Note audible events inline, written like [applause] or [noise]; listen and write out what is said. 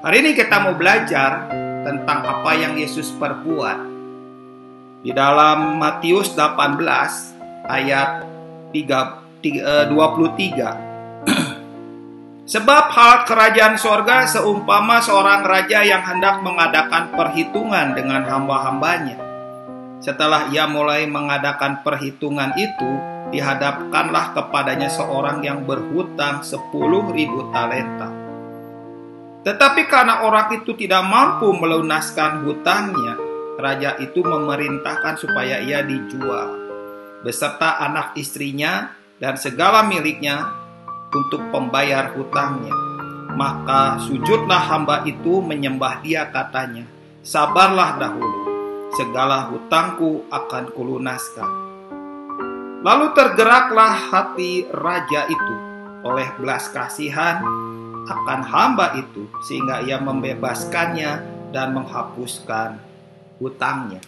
Hari ini kita mau belajar tentang apa yang Yesus perbuat. Di dalam Matius 18 ayat 3, 23. [clears throat] Sebab hal kerajaan sorga seumpama seorang raja yang hendak mengadakan perhitungan dengan hamba-hambanya. Setelah ia mulai mengadakan perhitungan itu, dihadapkanlah kepadanya seorang yang berhutang sepuluh ribu talenta. Tetapi karena orang itu tidak mampu melunaskan hutangnya, raja itu memerintahkan supaya ia dijual, beserta anak istrinya dan segala miliknya untuk pembayar hutangnya. Maka sujudlah hamba itu menyembah dia katanya, sabarlah dahulu, segala hutangku akan kulunaskan. Lalu tergeraklah hati raja itu oleh belas kasihan akan hamba itu sehingga ia membebaskannya dan menghapuskan hutangnya.